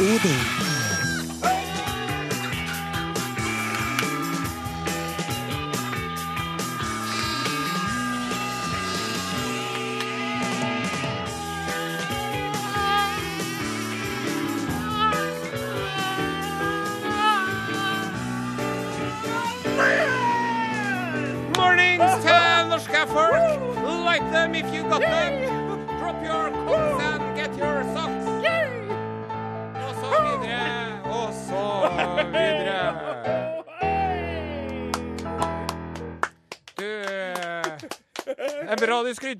Odin.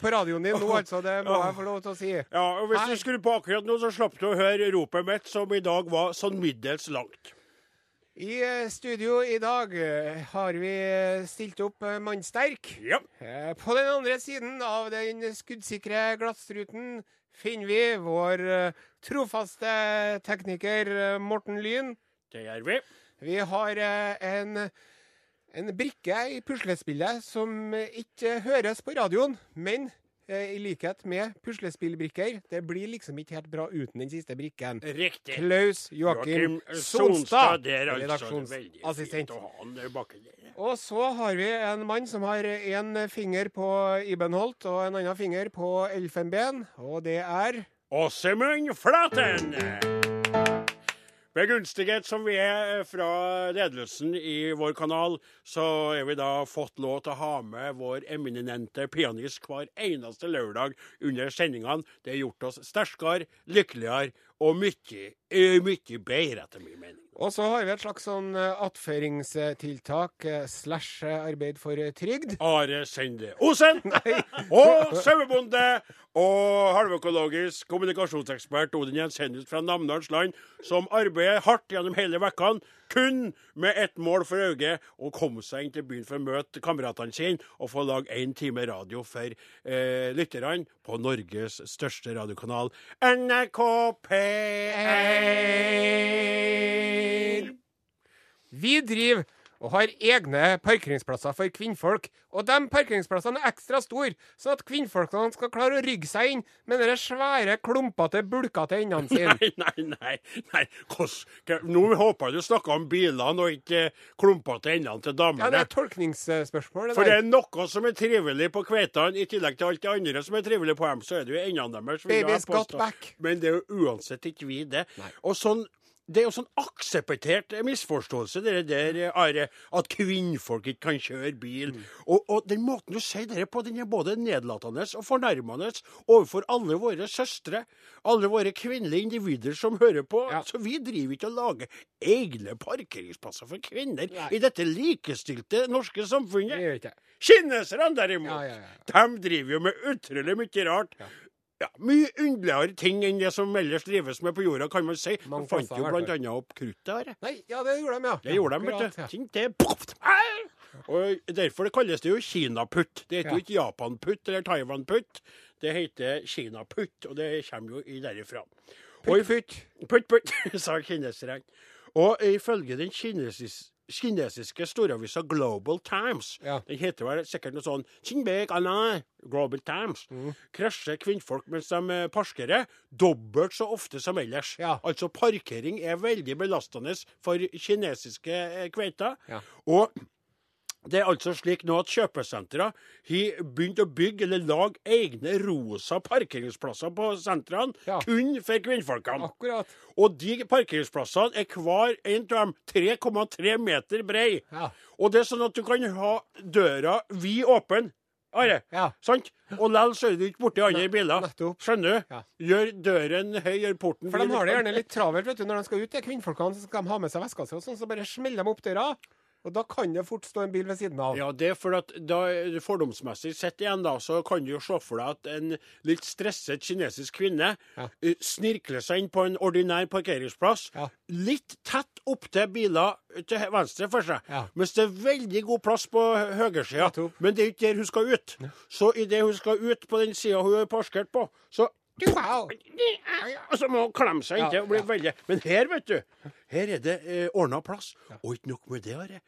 På radioen din nå, altså. Det må jeg få lov til å si. Ja, og Hvis Hei. du skrur på akkurat nå, så slapp du å høre ropet mitt, som i dag var sånn middels langt. I eh, studio i dag eh, har vi stilt opp eh, mannsterk. Ja. Eh, På den andre siden av den skuddsikre glasstruten finner vi vår eh, trofaste tekniker eh, Morten Lyn. Det gjør vi. Vi har eh, en, en brikke i puslespillet som eh, ikke høres på radioen, men eh, i likhet med puslespillbrikker, det blir liksom ikke helt bra uten den siste brikken. Riktig. Klaus Joakim Joakim Sonstad, altså. Redaksjonsassistent. Og så har vi en mann som har en finger på Ibenholt og en annen finger på Elfenben, og det er Åsemund Flaten. Begunstiget som vi er fra ledelsen i vår kanal, så er vi da fått lov til å ha med vår eminente pianist hver eneste lørdag under sendingene. Det har gjort oss sterkere, lykkeligere og mye, eh, mye bedre, etter min mening. Og så har vi et slags sånn eh, attføringstiltak eh, slash eh, arbeid for trygd. Are Sende Osen og sauebonde og halvøkologisk kommunikasjonsekspert Odin Jensenius fra Namdalens land, som arbeider hardt gjennom hele vekkene, kun med ett mål for øye, å komme seg inn til byen for å møte kameratene sine og få lage én time radio for eh, lytterne på Norges største radiokanal, NRK P1. Vi driver og har egne parkeringsplasser for kvinnfolk. Og de parkeringsplassene er ekstra store, sånn at kvinnfolkene skal klare å rygge seg inn med de svære, klumpete, bulkete endene sine. Nei, nei, nei. nei. Hvordan- Nå håper jeg du snakker om bilene og ikke klumpete endene til Ja, det er tolkningsspørsmål. det For det er noe som er trivelig på kveitene, i tillegg til alt det andre som er trivelig på dem, så er det jo endene deres. Baby's got back. Men det er jo uansett ikke vi det. Og sånn det er jo sånn akseptert misforståelse, det der, Are, at kvinnfolk ikke kan kjøre bil. Mm. Og, og den måten du sier det på, den er både nedlatende og fornærmende overfor alle våre søstre, alle våre kvinnelige individer som hører på. Ja. Så vi driver ikke og lager egne parkeringsplasser for kvinner Nei. i dette likestilte norske samfunnet. Kineserne derimot, Ja, ja, ja. de driver jo med utrolig mye rart. Ja, Mye underligere ting enn det som ellers drives med på jorda, kan man si. Man fant jo bl.a. opp kruttet her. Nei, ja, det gjorde de, ja. Det gjorde de, vet du. Ting det poft. Og Derfor det kalles det jo kinaputt. Det heter Ja. jo ikke japanputt eller taiwanputt. Det heter kinaputt, og det kommer jo i derifra. Putt. Oi, Putt, putt. Putt, sa kineserne. Og ifølge den kinesis, kinesiske storavisa Global Times, Ja. den heter vel sikkert noe sånn «Xinbei Anna», Global Times, Mm. krasjer kvinnfolk mens de eh, parkerer dobbelt så ofte som ellers. Ja. Altså parkering er veldig belastende for kinesiske eh, kveiter. Ja. Og det er altså slik nå at kjøpesentre har begynt å bygge eller lage egne rosa parkeringsplasser på sentrene, Ja. kun for kvinnfolkene. Akkurat. Og de parkeringsplassene er hver en av dem 3,3 meter brei. Ja. Og det er sånn at du kan ha døra vid åpen. Are, Ja. sant? Og likevel så er du ikke borti andre biler. Skjønner du? Ja. Gjør døren høy, gjør porten For de har det gjerne litt travelt vet du, når de skal ut, de kvinnfolkene. Så skal de ha med seg veska si, og sånn, så bare smeller de opp døra. Og da kan det fort stå en bil ved siden av. Ja, det er for at da fordomsmessig sett igjen, da, så kan du jo se for deg at en litt stresset kinesisk kvinne Ja. eh, snirkler seg inn på en ordinær parkeringsplass, Ja. litt tett opp til biler til venstre for seg, Ja. mens det er veldig god plass på hø- høyresida. Men det er ikke der hun skal ut. Så idet hun skal ut på den sida hun er parkert på, så. Og så må hun klemme seg inntil og bli veldig Men her, vet du, her er det eh, ordna plass. Og ikke nok med det, Are.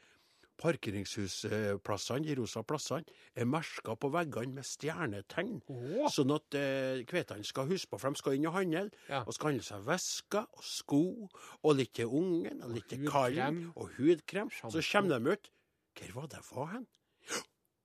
parkeringshusplassene, de rosa plassene, er merka på veggene med stjernetegn. Oh. Sånn at eh, kvetene skal huske på, for de skal inn og handle. Ja. Og skal handle seg vesker og sko, og litt til ungen, og litt til kallen, og hudkrem. Så kommer de ut. Hvor var det jeg var hen?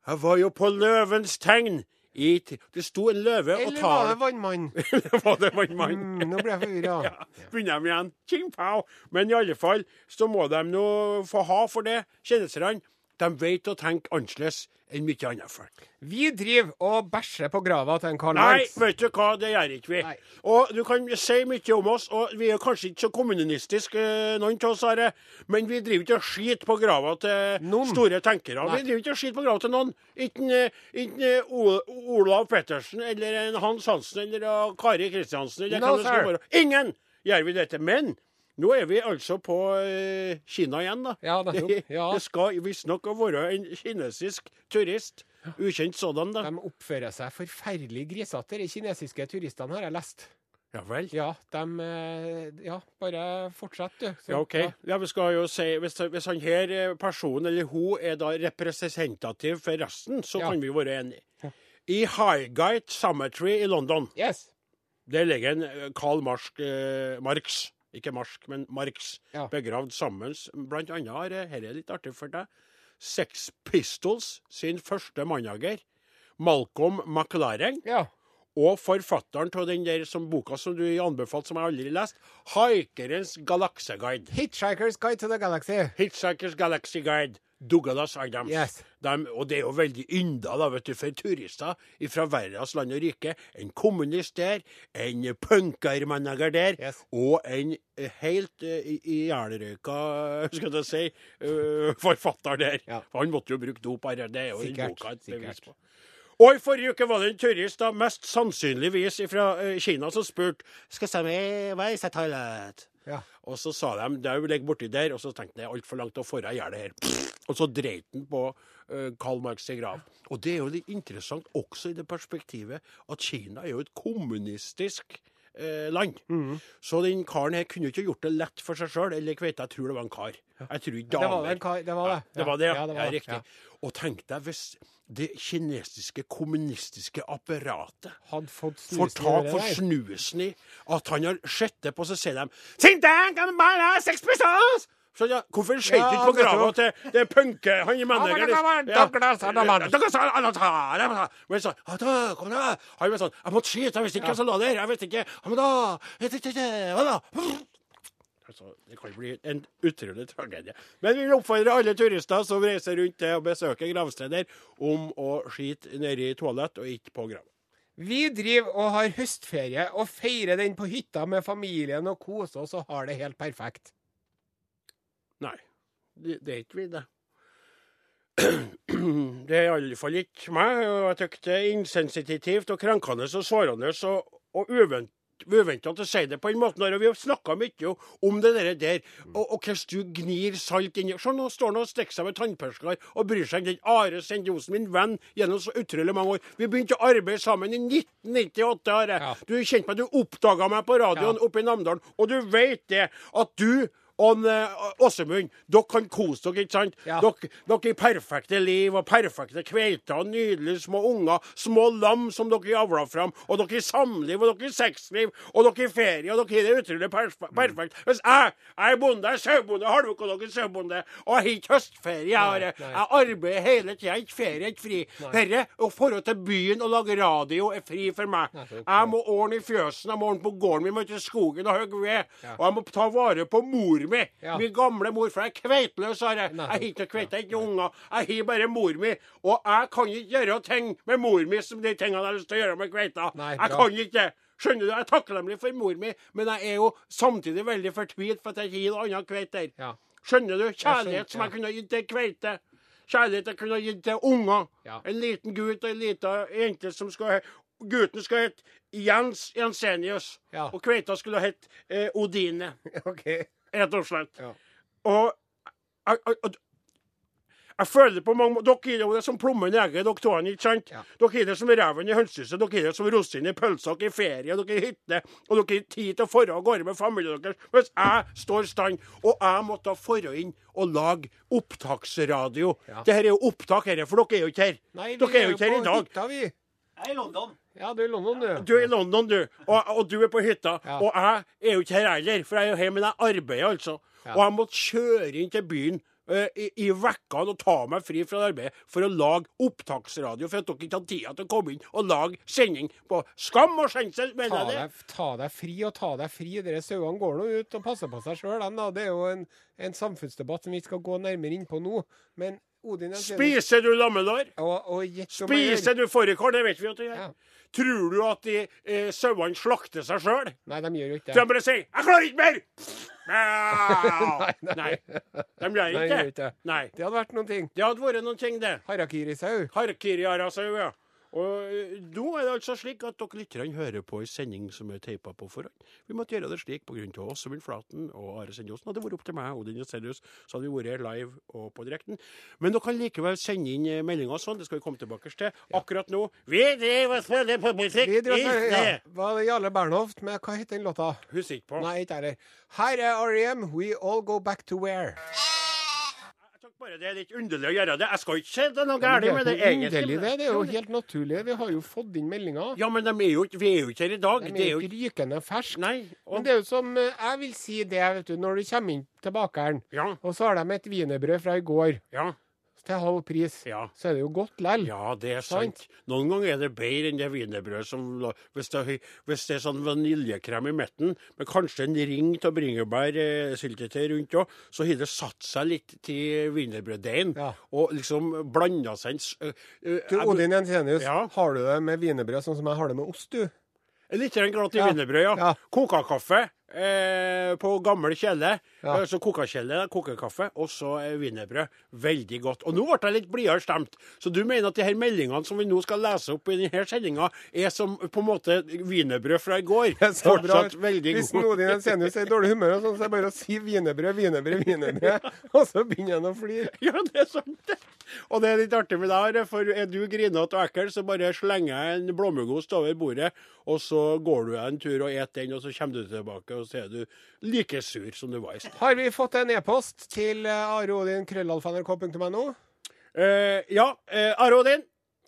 Jeg var jo på løvens tegn! I det sto en løve og Eller var det vannmann? Eller var det vannmann? Mm, nå ble jeg forvirra. Ja, begynner de igjen. Ching pow. Men i alle fall så må de nå få ha for det, kineserne. De vet å tenke annerledes enn mye andre folk. Vi driver og bæsjer på grava til en Karl Nei, vet du hva, det gjør ikke vi. Nei. Og du kan si mye om oss, og vi er kanskje ikke så kommunistiske, eh, noen av oss, Are, men vi driver ikke og skiter på grava til Noen. store tenkere. Nei. Vi driver ikke og skiter på grava til noen. Ikke, eh, Olav Pettersen eller en Hans Hansen eller eh, Kari Kristiansen eller No, hvem det skal være. Ingen gjør vi dette. Men nå er vi altså på eh, Kina igjen, da. Ja, det, Ja. Det skal visstnok være en kinesisk turist. Ukjent sådan, da. De oppfører seg forferdelig grisete, de kinesiske turistene, har jeg lest. Ja vel. Ja, de eh, Ja, bare fortsett, du. Så- Ja, OK. Ja, vi skal jo si, hvis, hvis han her eh, personen eller hun er da representativ for resten, så Ja. kan vi være enige. I Highgate Cemetery i London, Yes. der ligger en Karl Marx, eh, Marx ikke Marsk, men Marx, Ja. begravd sammen. Blant annet har Dette er litt artig for deg. Sex Pistols sin første manager, Malcolm McLaren, Ja. og forfatteren av den der som boka som du anbefalte, som jeg aldri har lest, 'Haikerens galakseguide'. Hitchhiker's Guide to the Galaxy. Hitchhiker's Galaxy Guide. Douglas Adams. Yes. De, og det er jo veldig ynda da, vet du, for turister fra verdens land og rike. En kommunist der, en punkermanager der, Yes. og en eh, helt uh, ihjelrøyka skal jeg si, uh, forfatter der. Ja. Han måtte jo bruke dop. Det er jo den boka et bevis på. Og i forrige uke var det en turist, da, mest sannsynligvis fra uh, Kina, som spurte Skal jeg med veis til toilet? Ja. Og så sa de det ligger borti der, og så tenkte jeg det altfor langt å få jeg gjør det her. Og så dreit han på uh, Karl Marx' grav. Og det er jo litt interessant også i det perspektivet at Kina er jo et kommunistisk eh, land. Mm. Så den karen her kunne ikke gjort det lett for seg sjøl. Eller kveite, jeg tror det var en kar. Jeg tror ikke Det var damer. det, Kai. Det var det. Det var det, ja. Ja, det var ja riktig. Ja. Og tenk deg hvis det kinesiske kommunistiske apparatet Hadde får tak for snusen i at han har sett det på, så sier de Think tank, Så ja, hvorfor Ja, du ikke på grava til det punke... Han er da. Han var sånn Jeg måtte skyte, jeg visste ikke hvem som lå der. Jeg visste ikke? Altså, det kan bli en utrolig tragedie. Men vi vil oppfordre alle turister som reiser rundt til å besøke gravsteder, om å skite nedi toalett og ikke på grava. Vi driver og har høstferie og feirer den på hytta med familien og koser oss og har det helt perfekt. Nei, det, det er ikke vi, det. Det er iallfall ikke meg. og Jeg syns det er insensitivt og krenkende og sårende og, og uvent, uventa å si det på den måten. og Vi har snakka mye om det der, og, og hvordan du gnir salt inni Se, nå står han og stikker seg med tannpørsker og bryr seg ikke. Are Sendiosen, min venn gjennom så utrolig mange år. Vi begynte å arbeide sammen i 1998. Are. Ja. Du kjente meg, du oppdaga meg på radioen Ja. oppe i Namdalen, og du vet det at du og eh, Åsemund, dere kan kose dere, ikke sant? Ja. Dere, dere er perfekte liv og perfekte kveiter og nydelige små unger. Små lam som dere avla fram. Og dere er samliv, og dere er sexliv, og dere er ferie, og dere er utrolig perf perfekt. Hvis jeg, jeg er bonde, jeg er sauebonde, halvøkologisk sauebonde, og jeg har ikke høstferie. Jeg, har, jeg arbeider hele tida, ikke ferie, ikke fri. Dette, og forhold til byen og lage radio, er fri for meg. Jeg må ordne i fjøsen, jeg må ordne på gården min, må til skogen og hogge ved. Og jeg må ta vare på mor mi. Ja. Min gamle mor, for jeg er kveiteløs, har jeg. Jeg har ikke har ikke unger. Jeg har bare mor mi. Og jeg kan ikke gjøre ting med mor mi som de tingene jeg har lyst til å gjøre med kveita. Jeg kan ikke det. Skjønner du? Jeg er takknemlig for mor mi, men jeg er jo samtidig veldig fortvilt for at jeg ikke gir noe annet kveiter. Ja. Skjønner du? skjønner, Kjærlighet som jeg kunne gitt til kveite. Kjærlighet jeg kunne gitt til unger. Ja. En liten gutt og en liten jente som skal Gutten skal hete Jens Jensenius, og kveita skulle hete eh, Odine, OK. Rett og slett. Ja. Og jeg, jeg, Jeg føler på mange måter, Dere er jo det som plommen i egget, dere to. ikke sant? Ja. Dere er det som reven i hønsehuset, dere er det som rosinen i pølsa, dere er i ferie, dere er i hytte, og dere har tid til å dra av gårde med familien deres, mens jeg står stand. Og jeg måtte dra inn og lage opptaksradio. Ja. Dette er jo opptak, her, for dere er jo ikke her. Nei, vi dere er jo ikke her i dag. Hytta, vi. Jeg er i London. Ja, du er i London, du. Du er i London, du. Og, og du er på hytta. Ja. Og jeg er jo ikke her heller, for jeg er jo hjemme, men jeg arbeider, altså. Ja. Og jeg måtte kjøre inn til byen uh, i, i vekkene og ta meg fri fra arbeidet for å lage opptaksradio, for at dere ikke hadde tida til å komme inn og lage sending på Skam og skjensel, Ta mener jeg det. deg, ta deg fri og ta deg fri. Dere sauene går nå ut og passer på seg sjøl. Det er jo en, en samfunnsdebatt som vi skal gå nærmere inn på nå. Men Odin Spiser du lammelår? og, og Spiser du fårikål? Det vet vi at du gjør. Ja. Tror du at de eh, sauene slakter seg sjøl? Nei, de gjør jo ikke det. de bare sier 'Jeg klarer ikke mer'! Nei, nei. nei. De gjør ikke det. Nei. Det hadde vært noen ting. Det hadde vært noen ting, det. Harakiri-sau. Harakiri-arasau, ja. Og eh, nå er det altså slik at dere lytterne hører på en sending som er teipa på forhånd. Vi måtte gjøre det slik pga. Åsmund Flaten og Are Sendiosen. Hadde det vært opp til meg, Odin Jensenius, så hadde vi vært live og på direkten. Men dere kan likevel sende inn eh, meldinger og sånn, det skal vi komme tilbake til. Akkurat nå Vi driver og spiller på musikk Vi driver, ja, var det Jarle Bernhoft med Hva heter den låta? Husker ikke på. Nei, ikke heller. Her er R.E.M. We All Go Back to Where. Bare Det er litt underlig å gjøre det. Jeg skal ikke si det noe galt det med er det ikke egentlig. underlig, det. Det er jo helt naturlig. Vi har jo fått inn meldinger. Ja, men de er jo ikke, vi er jo ikke her i dag. De Det er jo jo ikke rykende ferske. Nei. Men Og, det er jo som eh, Jeg vil si det, vet du, når du kommer inn til bakeren, ja, og så har de et wienerbrød fra i går ja, til halv pris, ja. så er det jo godt lell. Ja, det er Sant. sant. Noen ganger er det bedre enn det wienerbrødet som hvis det, hvis det er sånn vaniljekrem i midten, med kanskje en ring av bringebærsyltetøy rundt òg, så har det satt seg litt til wienerbrøddeigen. Ja. Og liksom blanda seg s- ø, ø, Du, Odin Jensenius, Ja. har du det med wienerbrød sånn som jeg har det med ost, du? Litt glatt i Ja. wienerbrød, ja. Ja. Kokakaffe eh, på gammel kjele. Ja. Eh, Så kokekjele, kokekaffe, og så eh, wienerbrød. Veldig godt. Og nå ble jeg litt blidere stemt. Så du mener at de her meldingene som vi nå skal lese opp i denne sendinga, er som på en måte wienerbrød fra i går? Er. Fortsatt veldig Hvis noen Odin Jensenius er i dårlig humør, og sånn, så er det bare å si wienerbrød, wienerbrød, wienerbrød, og så begynner han å flire. Ja, det er sant. Og det er litt artig med deg, for er du grinete og ekkel, så bare slenger jeg en blåmuggost over bordet, og så går du en tur og et den, og så kommer du tilbake, og så er du like sur som du var i stad. Har vi fått en e-post til uh, areodin.krøllalfa.nrk.no? Eh, ja, eh, Are Odin.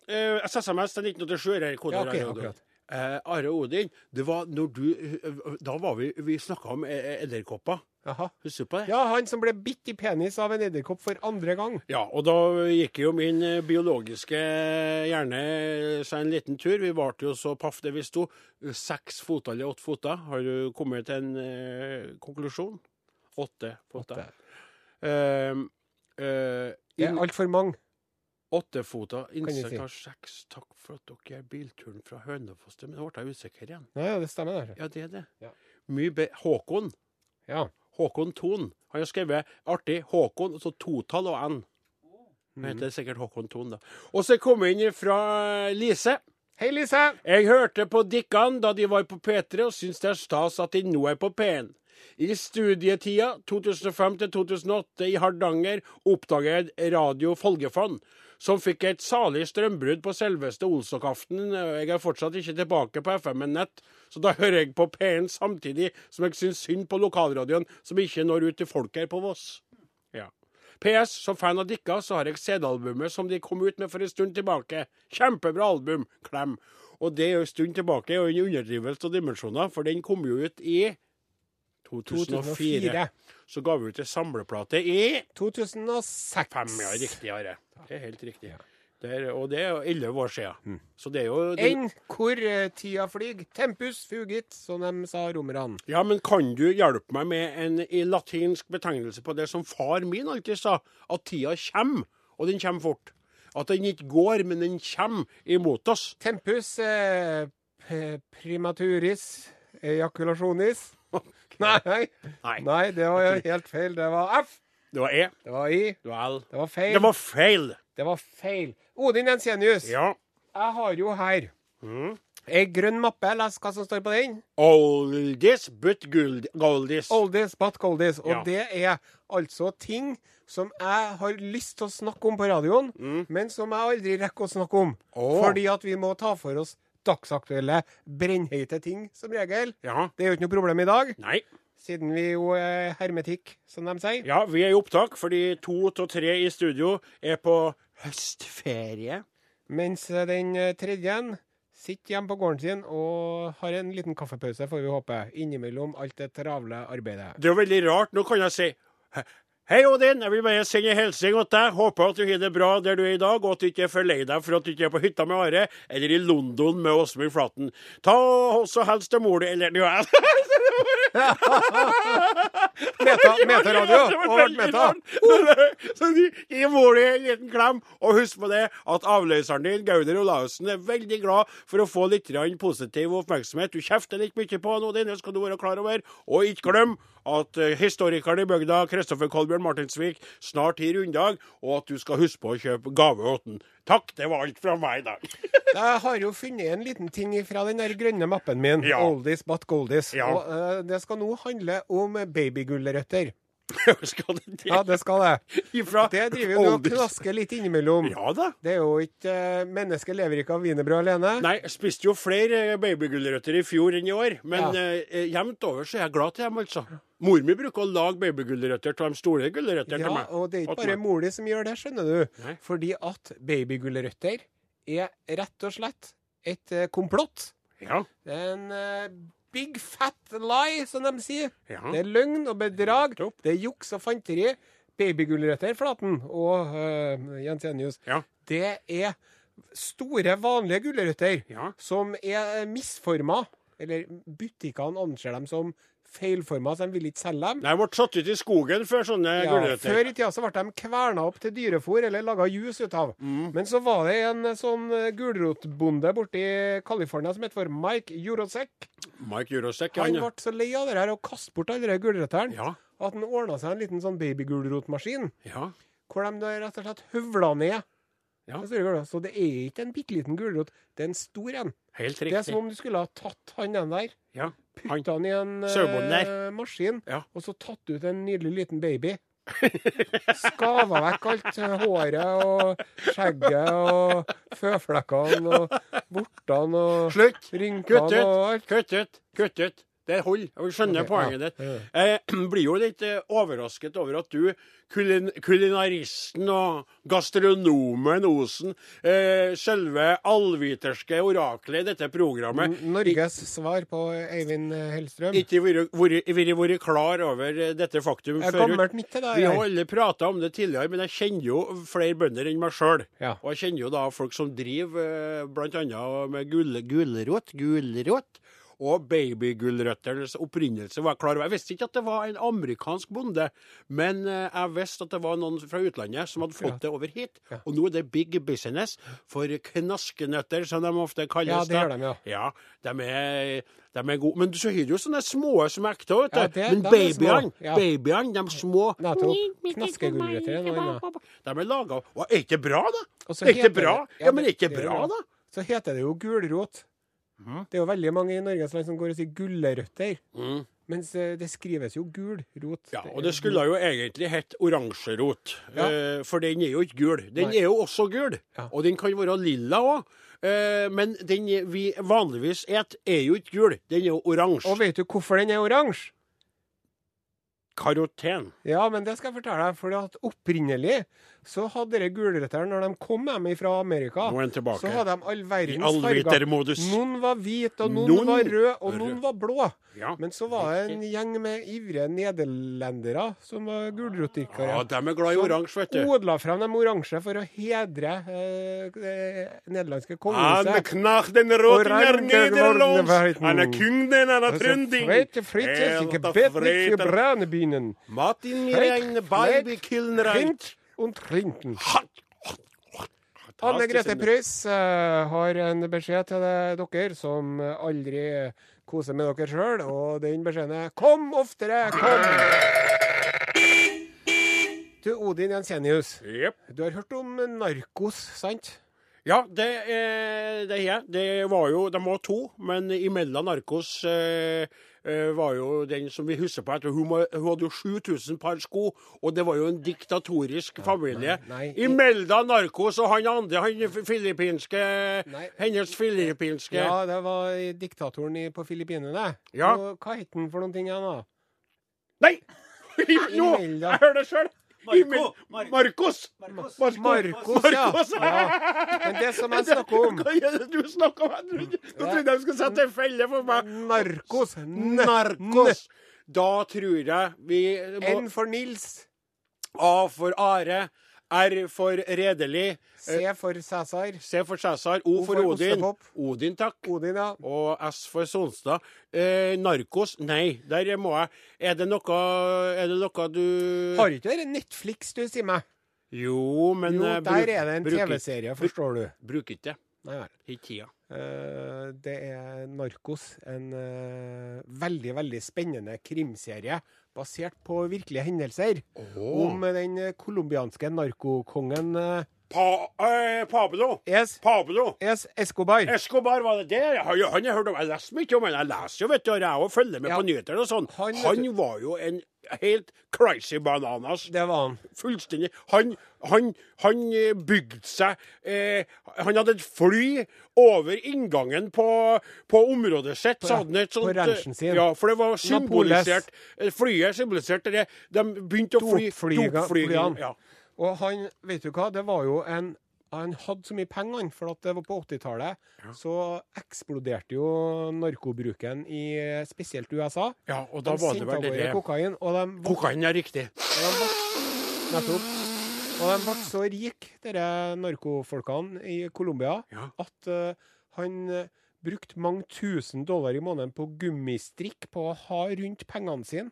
Eh, SMS til 1987 er kode, Ja, ok, akkurat. Eh, Are Odin, det var når du eh, Da var vi Vi snakka om eh, edderkopper. Jaha. Husker du på det? Ja, han som ble bitt i penis av en edderkopp for andre gang. Ja, og da gikk jo min eh, biologiske hjerne seg en liten tur. Vi varte jo så paff det vi sto. Seks foter eller åtte foter. Har du kommet til en eh, konklusjon? Åtte foter. Uh, uh, Det er altfor mange. Åttefota insekt si. har seks. Takk for at dere er bilturen fra Hønefoss til Men nå ble jeg usikker igjen. Ja, ja, det stemmer. Der. Ja, det er det. Ja. Mye be Håkon. Ja. Håkon Thon. Han har skrevet artig Håkon, altså totall og N. Mm. Han heter sikkert Håkon Thon, da. Og så kom jeg inn fra Lise. Hei, Lise. Jeg hørte på Dikkan da de var på P3, og syns det er stas at de nå er på P1. I studietida 2005 2008 i Hardanger oppdaget jeg Radio Folgefond, som fikk et salig strømbrudd på selveste Olsokaften. Jeg er fortsatt ikke tilbake på FM-nett, så da hører jeg på P1 samtidig som jeg syns synd på lokalradioen som ikke når ut til folk her på Voss. Ja. PS, som fan av Dikka, så har jeg CD-albumet som de kom ut med for en stund tilbake. Kjempebra album. Klem. Og det er jo en stund tilbake, og en underdrivelse av dimensjoner, for den kom jo ut i 2004. 2004. Så ga vi ut en samleplate i 2006. fem, ja, riktig, Are. Det er helt riktig. Det er, og det er jo elleve år siden. Så det er jo det, Enn hvor eh, tida flyr. Tempus fugit, som de sa romerne. Ja, men kan du hjelpe meg med en i latinsk betegnelse på det som far min alltid sa, at tida kommer, og den kommer fort. At den ikke går, men den kommer imot oss. Tempus eh, primaturis ejaculasjonis. Nei, Nei, nei, det var helt feil. Det var F. det var E, Det var I. det var L. Det var feil. Det var feil! Det var feil. Odin Jensenius, Ja. jeg har jo her Mm. Ei grønn mappe. Les hva som står på den. Oldies but gold, goldies. Oldies but goldies. Og Ja. det er altså ting som jeg har lyst til å snakke om på radioen, Mm. men som jeg aldri rekker å snakke om. Oh. Fordi at vi må ta for oss dagsaktuelle, brennheite ting, som regel. Ja. Det er jo ikke noe problem i dag, Nei. siden vi jo er hermetikk, som de sier. Ja, vi er i opptak fordi to av tre i studio er på høstferie. Mens den eh, tredje sitter hjemme på gården sin og har en liten kaffepause, får vi håpe, innimellom alt det travle arbeidet. Det er jo veldig rart. Nå kan jeg si «He- Hei, Odin. Jeg vil bare sende en hilsen til deg. Håper at du har det bra der du er i dag, og at du ikke er for lei deg for at du ikke er på hytta med Are, eller i London med Åsmund Flaten. Ta også helst til mor di, eller ja. Meta, metaradio! Veldig meta! Så gi- mor di en liten klem, og husk på det at avløseren din, Gauder Olavsen, er veldig glad for å få litt positiv oppmerksomhet. Du kjefter litt mye på han, Odin, det skal du være klar over. Og ikke glem at eh, historikeren i bygda, Kristoffer Kolbjørn Martinsvik, snart gir runddag, og at du skal huske på å kjøpe gave til. Takk, det var alt fra meg i dag. Jeg har jo funnet en liten ting fra den der grønne mappen min. Ja. Oldies but goldies. Ja. Og uh, det skal nå handle om babygulrøtter. skal det det? Ja, det skal det. Ifra Det driver jo og knasker litt innimellom. Ja da. Det er jo ikke uh, Mennesket lever ikke av wienerbrød alene. Nei, jeg spiste jo flere eh, babygulrøtter i fjor enn i år, men Ja. eh, jevnt over så er jeg glad til dem, altså. Mor mi bruker å lage babygulrøtter av de store gulrøttene til Ja, meg. og det er ikke bare mor di som gjør det, skjønner du. Nei. Fordi at babygulrøtter er rett og slett et eh, komplott. Ja, Det er en eh, big fat lie, som de sier. ja. Det er løgn og bedrag. Det er juks og fanteri. Babygulrøtter, Flaten og uh, Jens Enius, Ja. det er store, vanlige gulrøtter Ja. som er misforma. Eller butikkene anser dem som feilforma, så de vil ikke selge dem. Jeg ble satt ut i skogen før sånne Ja, gulrøtter. før i tida så ble de kverna opp til dyrefôr eller laga juice ut av. Mm. Men så var det en sånn eh, gulrotbonde borti California som het for Mike Jurosek. Mike Jurosek, ja. han. ble så lei av det her og kastet bort alle de gulrøttene Ja, at han ordna seg en liten sånn babygulrotmaskin. ja. Hvor de rett og slett høvla ned. Ja. Så det er ikke en bitte liten gulrot, det er en stor en. Helt riktig. Det er som om du skulle ha tatt han den der, Ja. Putta han i en eh, maskin, Ja. og så tatt ut en nydelig liten baby. Skava vekk alt eh, håret og skjegget og føflekkene og vortene og Slutt! Kutt ut! og alt. Kutt ut! Kutt ut! Det holder. Jeg skjønner okay, poenget ditt. Jeg blir jo litt eh, overrasket over at du, kulin kulinaristen og gastronomen Osen, eh, selve allviterske oraklet i dette programmet, N- Norges svar på Eivind Hellstrøm. ikke vært- klar over eh, dette faktum Jeg før. gammelt nytt til det Vi har alle prata om det tidligere, men jeg kjenner jo flere bønder enn meg sjøl. Ja. Og jeg kjenner jo da folk som driver bl.a. med gulrot, gulrot og babygulrøttenes opprinnelse. var klar. Jeg visste ikke at det var en amerikansk bonde, men eh, jeg visste at det var noen fra utlandet som hadde fått det over hit. Ja. Og nå er det big business for knaskenøtter, som de ofte kalles. Ja, det gjør de, ja. Ja, de er, de er gode. Men så har du jo sånne små som er ekte, vet du. Ja, det- Men babyene, ja. babyene, de små. Knaskegulrøtter er. De er laga er ikke bra, da? Er ikke bra? Ja, men er ikke bra, da? Så heter det jo gulrot. Mhm. Det er jo veldig mange i Norges land som går og sier gulrøtter. Mm. Mens eh, det skrives jo gul rot. Ja, og det skulle jo egentlig hett oransjerot, Ja. eh, for den er jo ikke gul. Den Nei. er jo også gul, Ja. og den kan være lilla òg. Eh, men den vi vanligvis et, er jo ikke gul. Den er jo oransje. Og vet du hvorfor den er oransje? Karoten. Ja, men det skal jeg fortelle deg. For at opprinnelig så hadde dere gulrøttene, når de kom hjem fra Amerika. Er den. Så hadde de all verdens farger. Noen var hvite, og noen Noen var røde, og rød. noen var blå. Ja. Men så var det en gjeng med ivrige nederlendere som var gulrotdyrkere. ja, de er glad i oransje, vet du. odla frem de oransje for å hedre eh, det nederlandske kongehuset. den. Han er kungen, han er Og brennebinen. Martin Rein, baby killen Und Trint. Anne Grete Preus eh, har en beskjed til dere som aldri koser med dere sjøl, og den beskjeden er 'Kom oftere! Kom!' Du, Odin Jensenius, Yep. du har hørt om narkos, sant? Ja, det, eh, det er Det var jo De var to, men imellom Narkos eh, eh, var jo den som vi husker på. Etter, hun, hun hadde jo 7000 par sko, og det var jo en diktatorisk familie. nei, i- Imellom Narkos og han andre, han filippinske Nei. Hennes filippinske Ja, det var diktatoren på Filippinene. Ja. Og hva het han for noen ting igjen, da? Nei! jo, Jeg hører det sjøl! Marco. Mar- Marcos! Marcos. Marcos, ja. Men det som jeg snakker om Hva er det du snakker om? Nå trodde jeg du skulle sette en felle for meg. Narkos. Narkos. Da tror jeg vi må N for Nils. A for Are. R for redelig. C for Cæsar. C for Cæsar. O O for for Odin. ostepop. Odin, takk. Odin, ja. Og S for Sonstad. Eh, narkos? Nei, der må jeg Er det noe Er det noe du Har ikke det Netflix du sier meg? Jo, men Jo, eh, der bruk- er det en TV-serie, forstår du. Bruker ikke det. Nei vel. Ikke tida. Eh, det er Narkos. En eh, veldig, veldig spennende krimserie basert på virkelige hendelser. Om den colombianske narkokongen eh, Pa, eh, Pablo. Yes. Pablo. Yes, Escobar. Escobar var det der? Jo- Han har hørt om, jeg leser mye om han. Jeg leser jo, vet du, og jeg følger med Ja. på nyheter og sånn. Han, Han, var jo en helt crazy bananas. Det var han. Fullstendig. Han, han, han eh, bygde seg eh, Han hadde et fly over inngangen på, på området sitt. På- så hadde han et på eh, ranchen sin. Ja, for det var symbolisert Napoles. Flyet symboliserte det. De begynte å fly Dopflyga- Ja. Og han, vet du hva, det var jo en Han hadde så mye penger, han, for at det var på 80-tallet. Så eksploderte jo narkobruken i spesielt USA. ja, og da De var det vel det kokain, og de Kokain er riktig. Og de nettopp. Og de ble så rike, disse narkofolkene i Colombia, Ja. at uh, han eh, brukte mange tusen dollar i måneden på gummistrikk på å ha rundt pengene sine.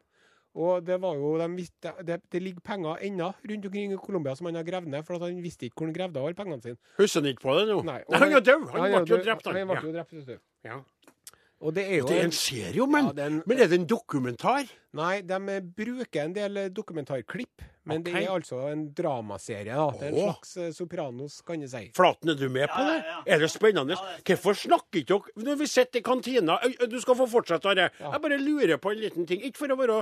Og det var jo, de visste, det, det ligger penger ennå rundt omkring i Colombia som han har gravd ned, for at han visste ikke hvor han gravde alle pengene sine. Husker han ikke på det nå? Nei, han Nei, han er død. Han han ble jo drept, han. Han ble jo drept. Ja. Og det er jo Det er en serie, men, Ja, det men er det en dokumentar? Nei, de eh, bruker en del eh, dokumentarklipp, men det er altså en dramaserie. da. Det er en slags eh, Sopranos, kan jeg si. Flaten, er du med på det? ja, ja. Er det spennende? Ja, det er Hvorfor snakker ikke dere når vi sitter i kantina Du skal få fortsette, Are. Ja. Jeg bare lurer på en liten ting. Ikke for å være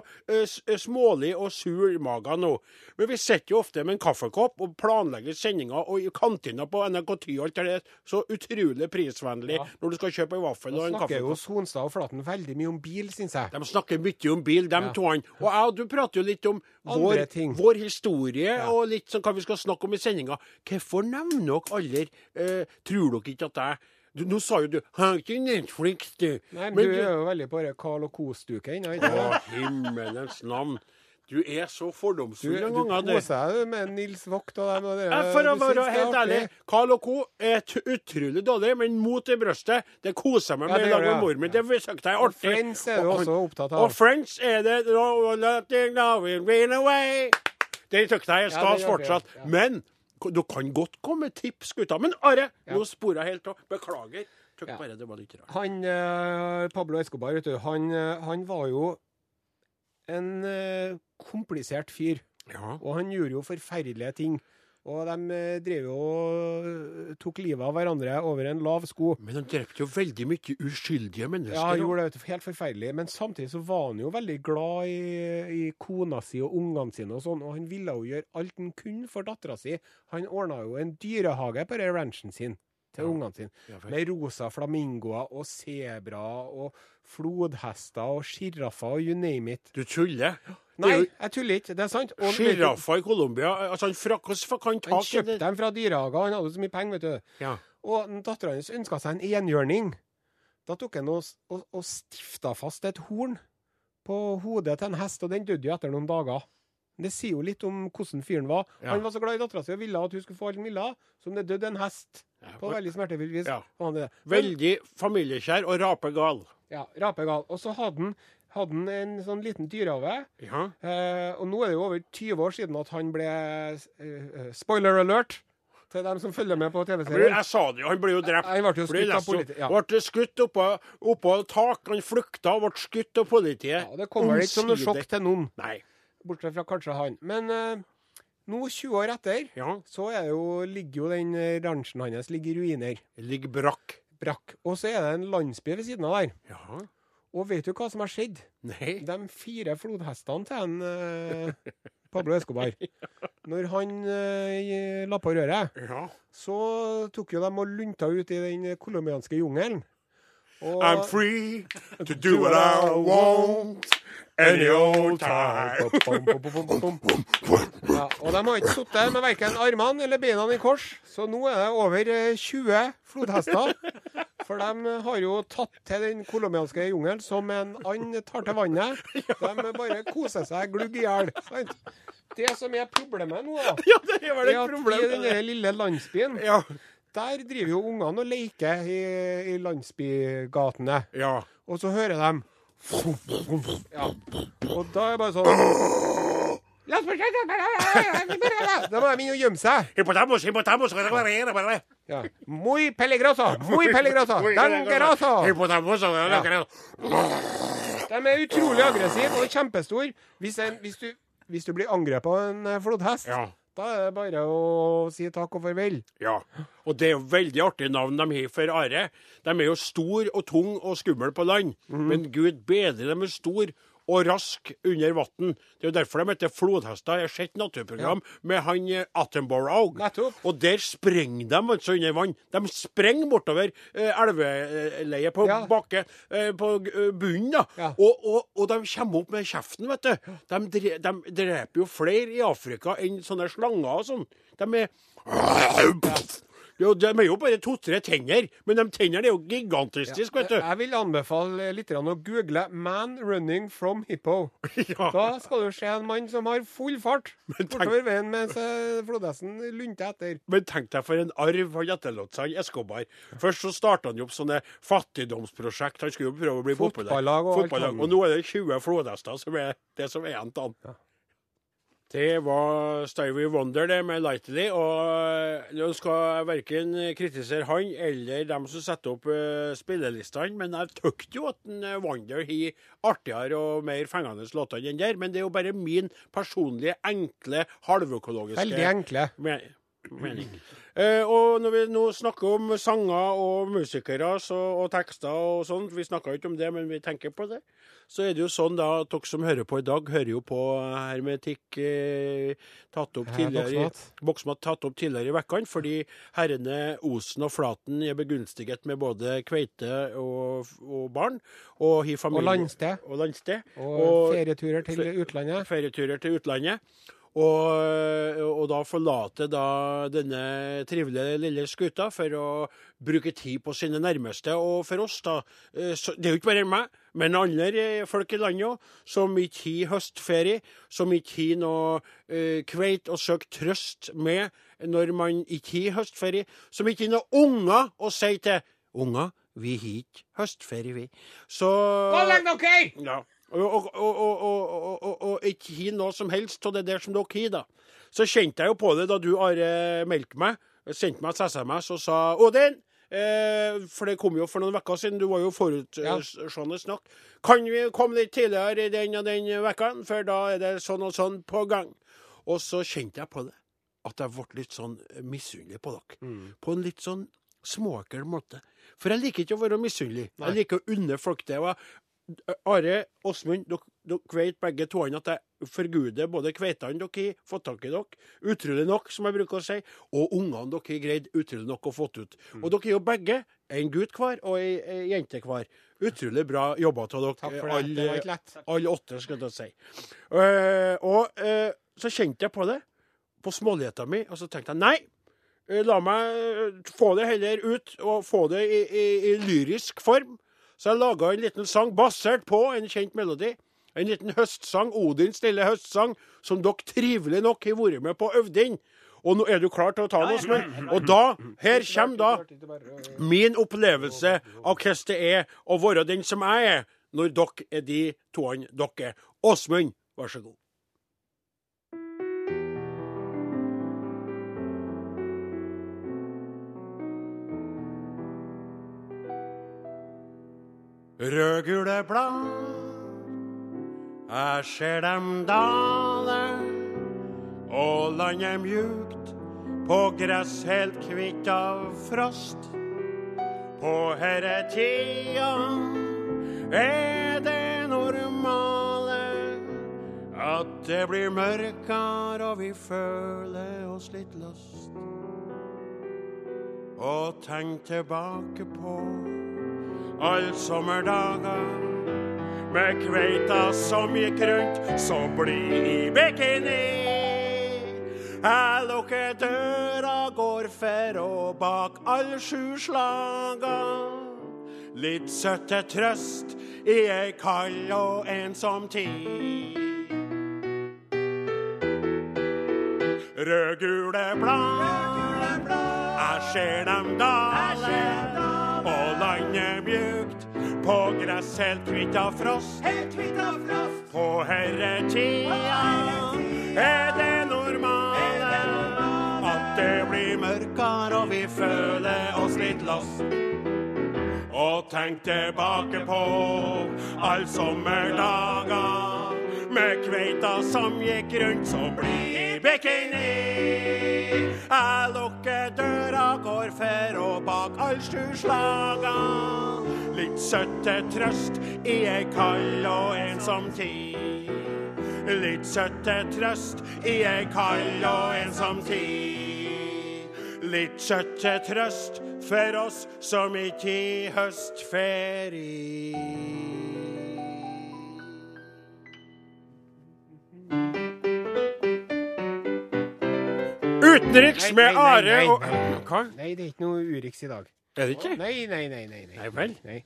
smålig og sur i magen nå, men vi sitter jo ofte med en kaffekopp og planlegger sendinger, og i kantina på NRK Ty og alt det der, så utrolig prisvennlig Ja. når du skal kjøpe en vaffel og en snakker jo. Sonstad og Flaten veldig mye om bil, syns jeg. De snakker mye om bil, de Ja. han. Og jeg og du prater jo litt om vår, vår historie Ja. og litt sånn hva vi skal snakke om i sendinga. Hvorfor nevner dere aldri eh, Tror dere ikke at jeg du, Nå sa jo du 'Har ikke Netflix, du'. Nei, men Men du du er jo veldig på det Carl og Co-stuket ennå, Å, himmelens navn. Du er så fordomsfull du noen ganger. du. koser deg med Nils Vogt og dem. Og det, For å være helt ærlig, Carl Co. er utrolig dårlig, men mot i brøstet, det koser jeg meg med i lag med mor ja. mi. Det besøkte jeg artig. Friends er du også opptatt av. Og. Friends er det no, letting now will rain away. Det syns jeg er stas fortsatt. Men du kan godt komme med tips, gutta. Men Are, nå sporer jeg helt av. Beklager. Ja. bare, det var litt rart. Han eh, Pablo Escobar, vet du, han, eh, han var jo en eh, komplisert fyr. Ja. Og han gjorde jo forferdelige ting. Og de eh, drev jo og eh, tok livet av hverandre over en lav sko. Men han drepte jo veldig mye uskyldige mennesker. Ja, han gjorde det helt forferdelig. Men samtidig så var han jo veldig glad i, i kona si og ungene sine og sånn. Og han ville jo gjøre alt han kunne for dattera si. Han ordna jo en dyrehage på den ranchen sin til ungene sine. Med rosa flamingoer og sebraer og flodhester og sjiraffer og you name it. Du tuller? Nei, jeg tuller ikke. Det er sant. Sjiraffer i Colombia altså han fra, han Han kjøpte dem fra dyrehager. Han hadde så mye penger, vet du. Ja. Og dattera hans ønska seg en enhjørning. Da tok han og, og, og stifta fast et horn på hodet til en hest, og den døde jo etter noen dager. Det sier jo litt om hvordan fyren var. Ja. Han var så glad i dattera si og ville at hun skulle få alt hun ville, som det døde en hest. Ja, På veldig smertefullt vis. Ja. Veldig familiekjær og rapegal. Ja, rapegal. Og så hadde han, hadde han en sånn liten dyrehage. Ja. Eh, og nå er det jo over 20 år siden at han ble eh, eh, Spoiler alert til dem som følger med på TV-serien. Jeg sa det jo, han ble jo drept. Han ble jo skutt av politiet. ja. Ble skutt oppå, oppå tak. Han flykta og ble skutt av politiet. Ja, det kommer vel ikke som noe sjokk til noen. Nei. Bortsett fra kanskje han. Men eh, Nå, 20 år etter, Ja. så er det jo, ligger jo den eh, ranchen hans ligger i ruiner. Ligger brakk. Brakk. Og så er det en landsby ved siden av der. Ja. Og vet du hva som har skjedd? Nei. De fire flodhestene til en eh, Pablo Escobar. Når han eh, la på røret, Ja. så tok jo de og lunta ut i den colombianske jungelen. Og I'm free to do what I want any old time. Ja, og de har ikke sittet med verken armene eller beina i kors, så nå er det over eh, 20 flodhester. For de har jo tatt til den colombianske jungelen som en and tar til vannet. De bare koser seg glugg i hjel. Det som er problemet nå, da, Ja, det er vel at i den lille landsbyen, Ja. der driver jo ungene og leker i, i landsbygatene. ja. Og så hører de Ja. Og da er jeg bare sånn! Da må de inn og gjemme seg. Ja. Muy peligroso! Muy peligroso! Dangeroso! De er utrolig aggressive og kjempestore. Hvis, hvis, hvis du blir angrepet av en eh, flodhest, Ja. Da er det bare å si takk og farvel. Ja. Og det er jo veldig artig navn de har for Are. De er jo stor og tung og skummel på land, Mm. men gud bedre, de er stor og rask under vann. Det er jo derfor de heter flodhester. Jeg har sett naturprogram med han eh, Attenborough. Nettopp. Og der sprenger de altså under vann. De sprenger bortover eh, elveleiet på Ja. bakke, eh, på eh, bunnen. da. Ja. Og, og, og de kommer opp med kjeften, vet du. De, dre, de dreper jo flere i Afrika enn sånne slanger og sånn. De er jo, De er jo bare to-tre tenner, men de tennene er jo gigantiske, vet du. Jeg vil anbefale litt å google 'Man running from hippo'. Ja. Da skal du se en mann som har full fart tenk- bortover veien mens flodhesten lunter etter. Men tenk deg for en arv han etterlot seg, Escobar. Først så starta han jo opp sånne fattigdomsprosjekt. Han skulle jo prøve å bli populær. Fotballag og Fotballag. Og nå er det 20 flodhester som er det som er igjen til han. Det var Stevie Wonder det med 'Lightly'. Og nå skal jeg verken kritisere han eller dem som setter opp uh, spillelistene, men jeg syns jo at eh, Wonder har artigere og mer fengende låter enn der. Men det er jo bare min personlige, enkle, halvøkologiske Veldig enkle. men, mening. Eh, og når vi nå snakker om sanger og musikere så, og tekster og sånn, vi snakker ikke om det, men vi tenker på det, så er det jo sånn da at dere som hører på i dag, hører jo på hermetikk eh, tatt opp tidligere boksmat. tatt opp tidligere i vekkene, fordi herrene Osen og Flaten er begunstiget med både kveite og, og barn. Og, Og landsted. Og landsted. Og, ferieturer til utlandet. ferieturer til utlandet. Og, og da forlate da denne trivelige lille skuta for å bruke tid på sine nærmeste. Og for oss, da eh, så, Det er jo ikke bare meg, men andre eh, folk i landet òg, som ikke har høstferie, som ikke har noe eh, kveit å søke trøst med når man ikke har høstferie, som ikke har noen unger å si til. Unger, vi har ikke høstferie, vi. Så Gå og legg dere! ja. Og, og, og, og, ikke har noe som helst av det der som dere har, da. Så kjente jeg jo på det da du, Are, meldte meg. Sendte meg et SMS og sa Odin, eh, for det kom jo for noen uker siden, du var jo forutsjående snakk. Kan vi komme litt tidligere i den og den uka, for da er det sånn og sånn på gang. Og så kjente jeg på det, at jeg ble litt sånn misunnelig på dere. På en litt sånn småekkel måte. For jeg liker ikke å være misunnelig. Jeg liker å unne folk det. Og jeg Are, Åsmund, dere, dere vet begge to at jeg forguder både kveitene dere har fått tak i dere, utrolig nok, som jeg bruker å si, og ungene dere har greid utrolig nok å fått ut. Og dere er jo begge en gutt hver og ei, ei jente hver. Utrolig bra jobba av dere, alle all, åtte, skal jeg si. Uh, og uh, så kjente jeg på det, på småligheta mi, og så tenkte jeg nei. eh, La meg få det heller ut, og få det i, i, i lyrisk form. Så jeg laga en liten sang basert på en kjent melodi. En liten høstsang, Odins lille høstsang, som dere trivelig nok har vært med på å øve inn. Og nå er du klar til å ta noe, Åsmund? Og da, her kommer da min opplevelse av hvordan det er å være den som jeg er, når dere er de toene dere er. Åsmund, vær så god. Rødgule blad, jeg ser dem dale og landet mjukt, på gress helt kvitt av frost. På herre tida er det normale at det blir mørkere og vi føler oss litt lost. Og tenk tilbake på all sommerdager med kveita som gikk rundt så blid i bikini. Jeg lukker døra, går for og bak alle sju slaga. Litt søtte trøst i ei kald og ensom tid. Rødgule blad, jeg ser dem dale, på gress helt kvitt av frost. På herretida er det normale at det blir mørkere og vi føler oss litt lost. Og tenk tilbake på all sommerdager med kveita som gikk rundt så blid bikini. Jeg lukker døra, går og bak all sju. Litt søtte trøst i ei kald og ensom tid. Litt søtte trøst i ei kald og ensom tid. Litt søtte trøst for oss som ikke i høstferie. Utenriks med Are og. Hva? Nei, det er ikke noe Urix i dag. Er det ikke? Nei, nei, nei. nei, nei. Nei vel? Nei,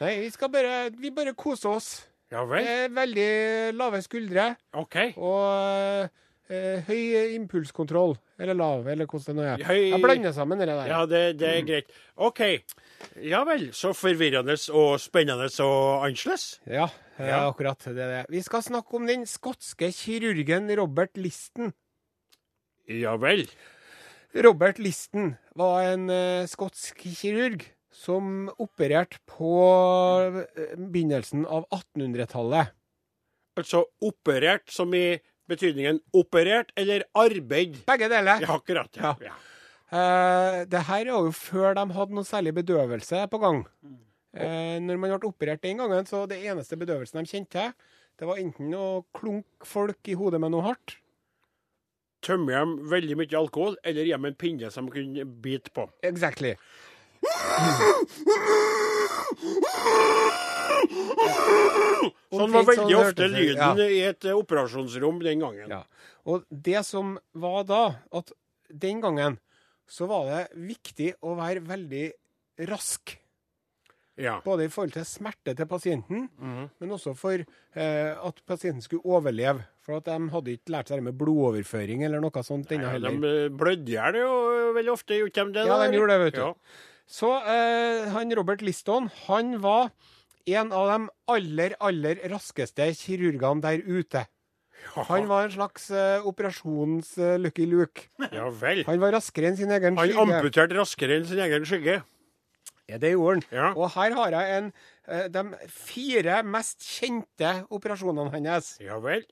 nei vi skal bare, vi bare koser oss. Ja vel? Det er veldig lave skuldre OK. og eh, høy impulskontroll. Eller lav, eller hvordan det nå er. Høy- Jeg blander sammen det der. Ja, det, det er greit. OK. Ja vel. Så forvirrende og spennende og annerledes. Ja, eh, Ja. akkurat. Det er det. Vi skal snakke om den skotske kirurgen Robert Listen. Ja vel. Robert Listen var en uh, skotsk kirurg som opererte på eh, begynnelsen av 1800-tallet. Altså operert som i betydningen operert eller arbeid. Begge deler. Ja, akkurat. Ja. Ja. Eh, det her er jo før de hadde noe særlig bedøvelse på gang. Eh, når man ble operert den gangen, så det eneste bedøvelsen de kjente til, det var enten å klunke folk i hodet med noe hardt. Tømmer hjem veldig mye alkohol, eller dem en pinne som de kunne bite på. Exactly. Sånn var veldig ofte lyden i et eh, operasjonsrom den gangen. Ja. Og det som var da, at den gangen så var det viktig å være veldig rask. Ja. Både i forhold til smerte til pasienten, Mhm. men også for eh, at pasienten skulle overleve. For at de hadde ikke lært seg det med blodoverføring eller noe sånt ennå Ja, heller. de blødde i hjel jo veldig ofte, gjorde de det? Ja, de gjorde det, vet du. Ja. Så eh, han Robert Liston, han var en av de aller, aller raskeste kirurgene der ute. Han var en slags uh, operasjons-Lucky Luke. ja vel. Han var raskere enn sin egen Han skygge. amputerte raskere enn sin egen skygge. Ja, det gjorde han. Ja. Og her har jeg en, uh, de fire mest kjente operasjonene hans. Ja vel.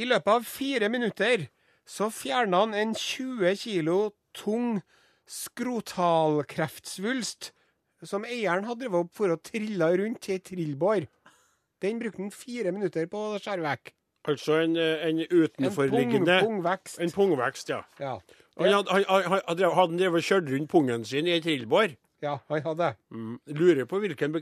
I løpet av fire minutter så fjerna han en 20 kilo tung skrotalkreftsvulst som eieren hadde drevet opp for å trille rundt til trillbår. Den brukte han fire minutter på å skjære vekk. Altså en, en en En pungvekst. En pungvekst, ja. Ja. Han hadde, han, han, han drevet kjørt rundt pungen sin i ei trillbår? ja, han hadde. Mm. Lurer på hvilken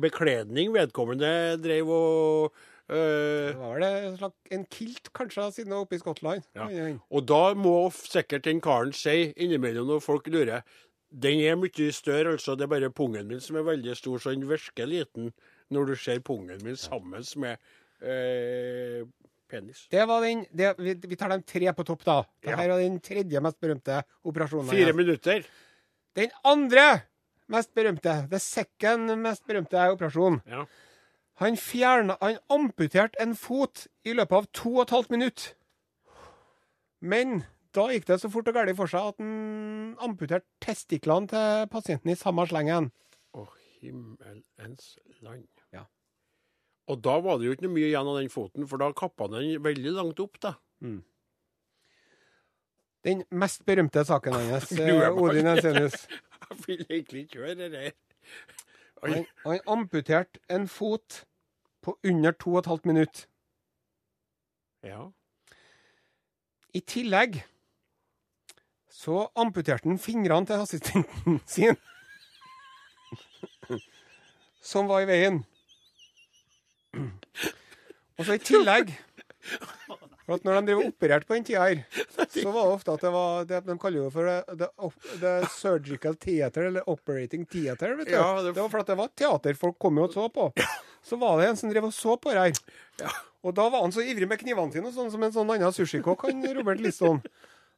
bekledning vedkommende drev og Det var det en kilt, kanskje, siden det var oppe i Skottland. Ja. Og da må sikkert den karen si innimellom når folk lurer Den er mye større, altså. Det er bare pungen min som er veldig stor, så den virker liten når du ser pungen min sammen med uh, penis. Det var den, det, vi, vi tar de tre på topp, da. Dette Ja. var den tredje mest berømte operasjonen. Fire jeg. minutter. Den andre mest berømte, the second mest berømte operasjonen. Ja. Han fjerna Han amputerte en fot i løpet av to og et halvt minutt. Men da gikk det så fort og galt for seg at han amputerte testiklene til pasienten i samme slengen. Å, himmelens land. Ja. Og da var det jo ikke mye igjen av den foten, for da kappa den veldig langt opp, da. Mm. Den mest berømte saken hans, eh. Odin Ensenius. Jeg vil egentlig ikke høre det der. Han, han amputerte en fot på under to og et halvt minutt. Ja. I tillegg så amputerte han fingrene til assistenten sin. Som var i veien. Og så i tillegg at Når de drev operert opererte på den tida her, så var det ofte at det var det De kaller jo for the, the, surgical theater, eller operating theater. vet du. Ja, det... det- var for at det var teater folk kom jo og så på. Så var det en som drev og så på det her. Og da var han så ivrig med knivene sine, sånn som en sånn annen sushikokk, han Robert Liston,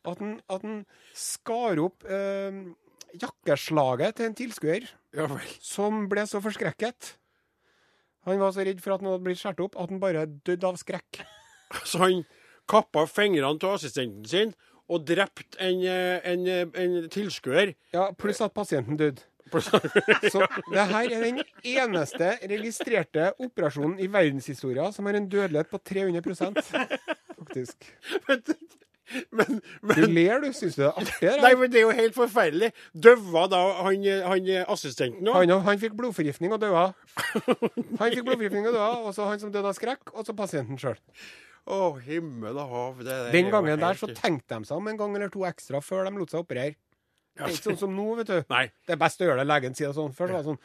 at han, at han skar opp eh, jakkeslaget til en tilskuer ja som ble så forskrekket. Han var så redd for at han hadde blitt skåret opp, at han bare døde av skrekk. Så han kappa fingrene av assistenten sin og drept en, eh, en, eh, en tilskuer. Ja, Pluss at pasienten døde. Så det her er den eneste registrerte operasjonen i verdenshistoria som har en dødelighet på 300 faktisk. Men, Du men ler, du. Syns du det er artig? Nei, men det er jo helt forferdelig. Døva da han, han assistenten òg? Han, han fikk blodforgiftning og døde. Han fikk blodforgiftning og døde, og så han som døde av skrekk, og så pasienten sjøl. Å, himmel og hav. Det er Den gangen der så tenkte de seg om en gang eller to ekstra før de lot seg operere. Det er ikke sånn som nå, vet du. Nei. Det er best å gjøre det legen sier det sånn. Før var det sånn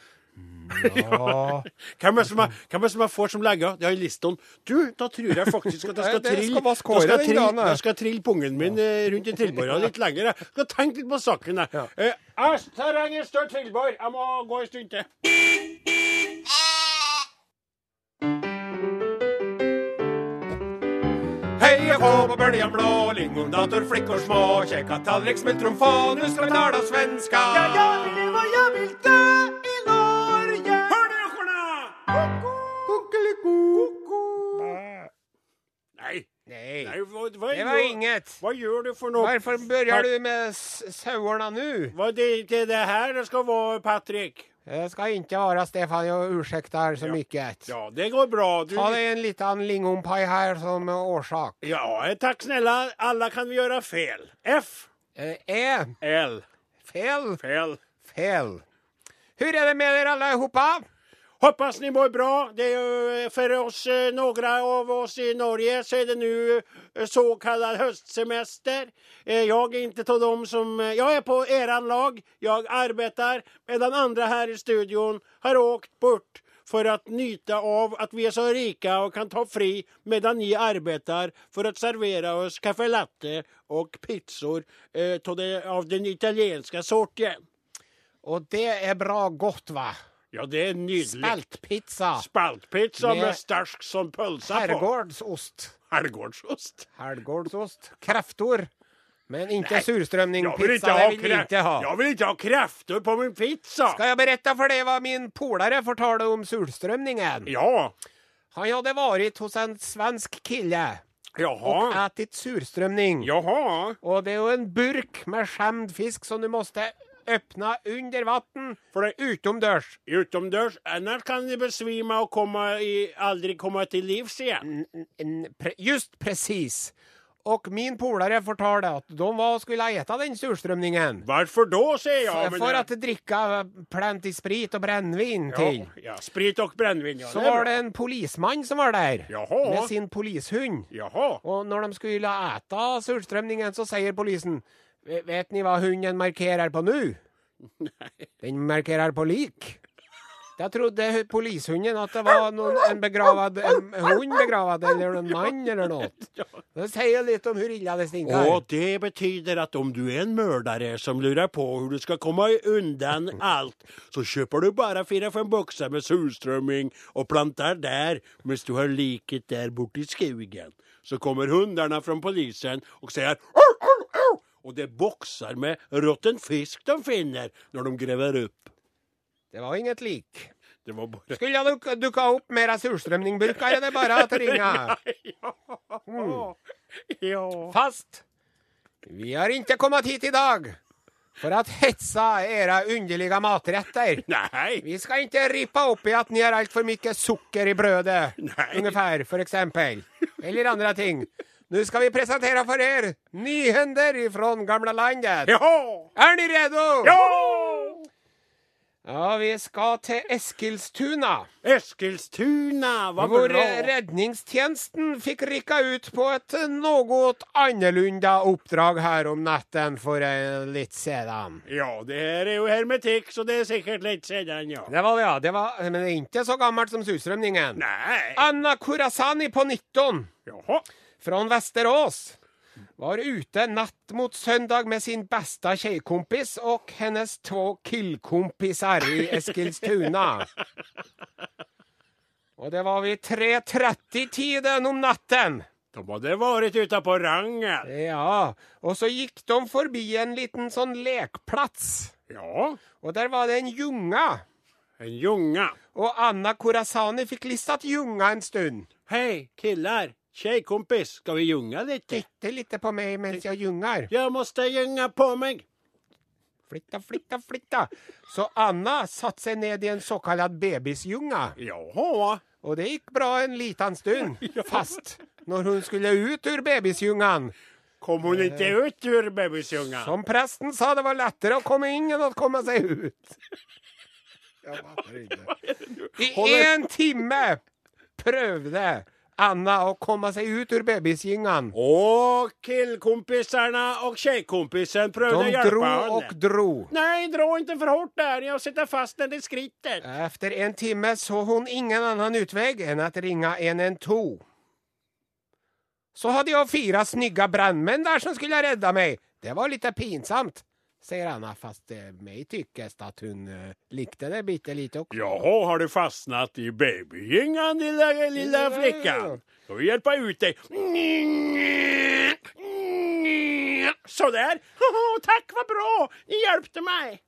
Ja Hvem er det som jeg, hvem er det som jeg får som lege? Det er Liston. Du, da tror jeg faktisk at jeg skal trille da skal jeg trille- Da skal jeg trille pungen min eh, rundt i trillbåra litt lenger. Jeg skal tenke litt på saken. Jeg. Ja. Jeg trenger en større trillbår. Jeg må gå en stund til. Heia på på bøljan blå, lingondator, flickor små, Kjekka tallrik, smultronfå, nu skal vi tala svenska. vill leva, jag vill dö i Norge. Hör ni ekorna? Nei. Nei. Nei, hva, hva, det var inget. Hva gjør du for noe? Hvorfor begynner du med sauerna nå? Det er det her det skal være, Patrick? Det skal ikke være Stefan, jag ursäktar så Ja. mycket. Ja, det går bra. Du, Ta deg en liten lingonpaj her som orsak. Ja, takk snälla. Alla kan vi gjøre fel. F. Eh, Ä, L. fel, Fel. fel. Hur är det med dere alle allihopa? Hoppas ni mår bra. Det är eh, för oss, eh, några av oss i Norge, så är det nu eh, så kallad höstsemester. Jag är inte till dem som... Jag är på eran lag. Jag arbetar medan andra här i studion har åkt bort för att nyta av att vi är så rika och kan ta fri medan ni arbetar för att servera oss kaffe latte och pizzor eh, av den italienska sorten. Och det är bra gott va? Ja, det er nydelig. Spaltpizza. Spaltpizza Med med stersk som pølse på. Herregårdsost. Herregårdsost. Herregårdsost. Kreftor. Men ikke Jag vill surströmmingpizza, inte det vil jeg krä- ha. Jeg vil ikke ha krefter på min pizza. Ska jeg berette for deg hva min polare fortalte om surstrømningen? Ja, Han hadde vært hos en svensk kille Jaha. Og spist surstrømning. Jaha. Og det er jo en burk med skjemd fisk som du måste öppna under vatten För det utomdörs. utomdörs, annars kan de besvime og komme i, aldri komme til livs igjen. En- en pre- Just precis. Og min polare fortalte at de var skulle äta den surstrømningen. Hvorfor da, sier jeg. men at de att dricka plenty sprit og brennevin till. ja, ja, sprit og brennevin, ja. Så var det en polisman som var der, Jaha. med sin polishund. Jaha. når när de skulle ete surstrømningen, så sier polisen "Ve- Vet ni hva hunden markerer på nå? Nei. Den markerer på lik. Da trodde polishunden at det var noen, en begravet, en hund begravet, eller en mann eller noe. Det sier litt om hur illa det stinker. Og det betyder at om du er en mørdere som lurer på hvor du skal komme undan alt, så kjøper du bare fire-fem bokser med surstrømming og plantar der mens du har liket der borte i skogen. Så kommer hundene fra polisen og säger Och det bokser boxar med råtten fisk de finner når de graver opp. Det var inget lik. Det var bare... Skulle duk dukka opp mer mera er det bare å ringe. ja. ja. Fast vi har ikke kommet hit i dag for å hetsa era underlige matretter. Nei. Vi skal ikke rippe opp i at ni har altfor mye sukker socker i brødet, Nei. ungefær, for eksempel. Eller andre ting. Nå skal vi presentere for dere nyhender fra gamle landet. Ja! Er ni redo? Ja! Ja, vi skal til Eskilstuna. Eskilstuna, hva Hvor redningstjenesten fikk rykka ut på et noe annerledes oppdrag her om natten for eh, litt siden. Ja, det her er jo hermetikk, så det er sikkert litt siden, ja. Det var det, ja. Det var, men det er ikke så gammelt som surstrømningen. Nei. Anna Kurasani på 19, Jaha. Fra Vesterås var ute natt mot søndag med sin beste tjejkompis og hennes to killkompisar i Eskilstuna. Og det var ved 3.30-tiden om natten. De hadde vært ute på rangen. Ja, og så gikk de forbi en liten sånn lekplats. Ja, Og der var det en junge. en junge. Og Anna Kurasani fikk listat junga en stund. Hei, killar. Tjejkompis, ska vi junga lite? Titte litt på meg mens jeg jungar. Jag måste junga på meg. Flytta, flytta, flytta. Så Anna satte seg ned i en såkalt bebisjunga. Jaha. Og det gikk bra en liten stund. Fast når hun skulle ut ur bebisjungan. Kom hon inte ut ur bebisjungan? Som presten sa, det var lettere å komme inn enn å komme seg ut. Jeg fatter ikke. I én time prøvde Anna å komme seg ut ur bebisjungan. Och prøvde å tjejkompisen henne. De dro og dro. Nei, dra ikke for hardt der, jeg sitter fast när det skritter. Efter en timme så hun ingen annen utvei enn å ringe 112. Så hadde jeg fire snygga brannmenn der som skulle redde meg. Det var litt pinsamt, säger Anna, fast eh, mig tyckes att hon eh, likte det bitte lite också. Jaha, har du fastnat i babygyngan lilla, lilla Ja. flickan? Ska vi hjälpa ut dig? Sådär. Tack, vad bra. Ni hjälpte mig.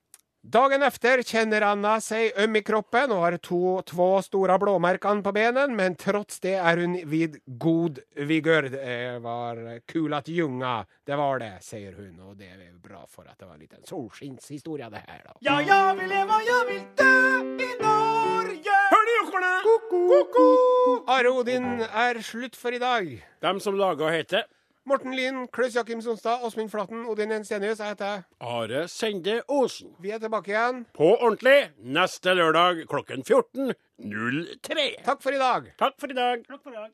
Dagen efter kjenner Anna seg øm i kroppen og har to, två store blåmerker på benen, men trots det er hun vid god vigør. Det var kul at junga, det var det, sier hun, og det er bra for at det var en liten solskinshistoria det her, da. Ja, jeg vil leve, jeg vil dø i Norge. Hör ni jockorna? Koko! Are Odin er slutt for i dag. De som laga heter Morten Lien, Klaus Jakim Sonstad, Åsmund Flaten, Odin Jensenius. Jeg heter Are Sende Osen. Vi er tilbake igjen. På ordentlig neste lørdag klokken 14.03. Takk for i dag. Takk for i dag. Takk for i dag.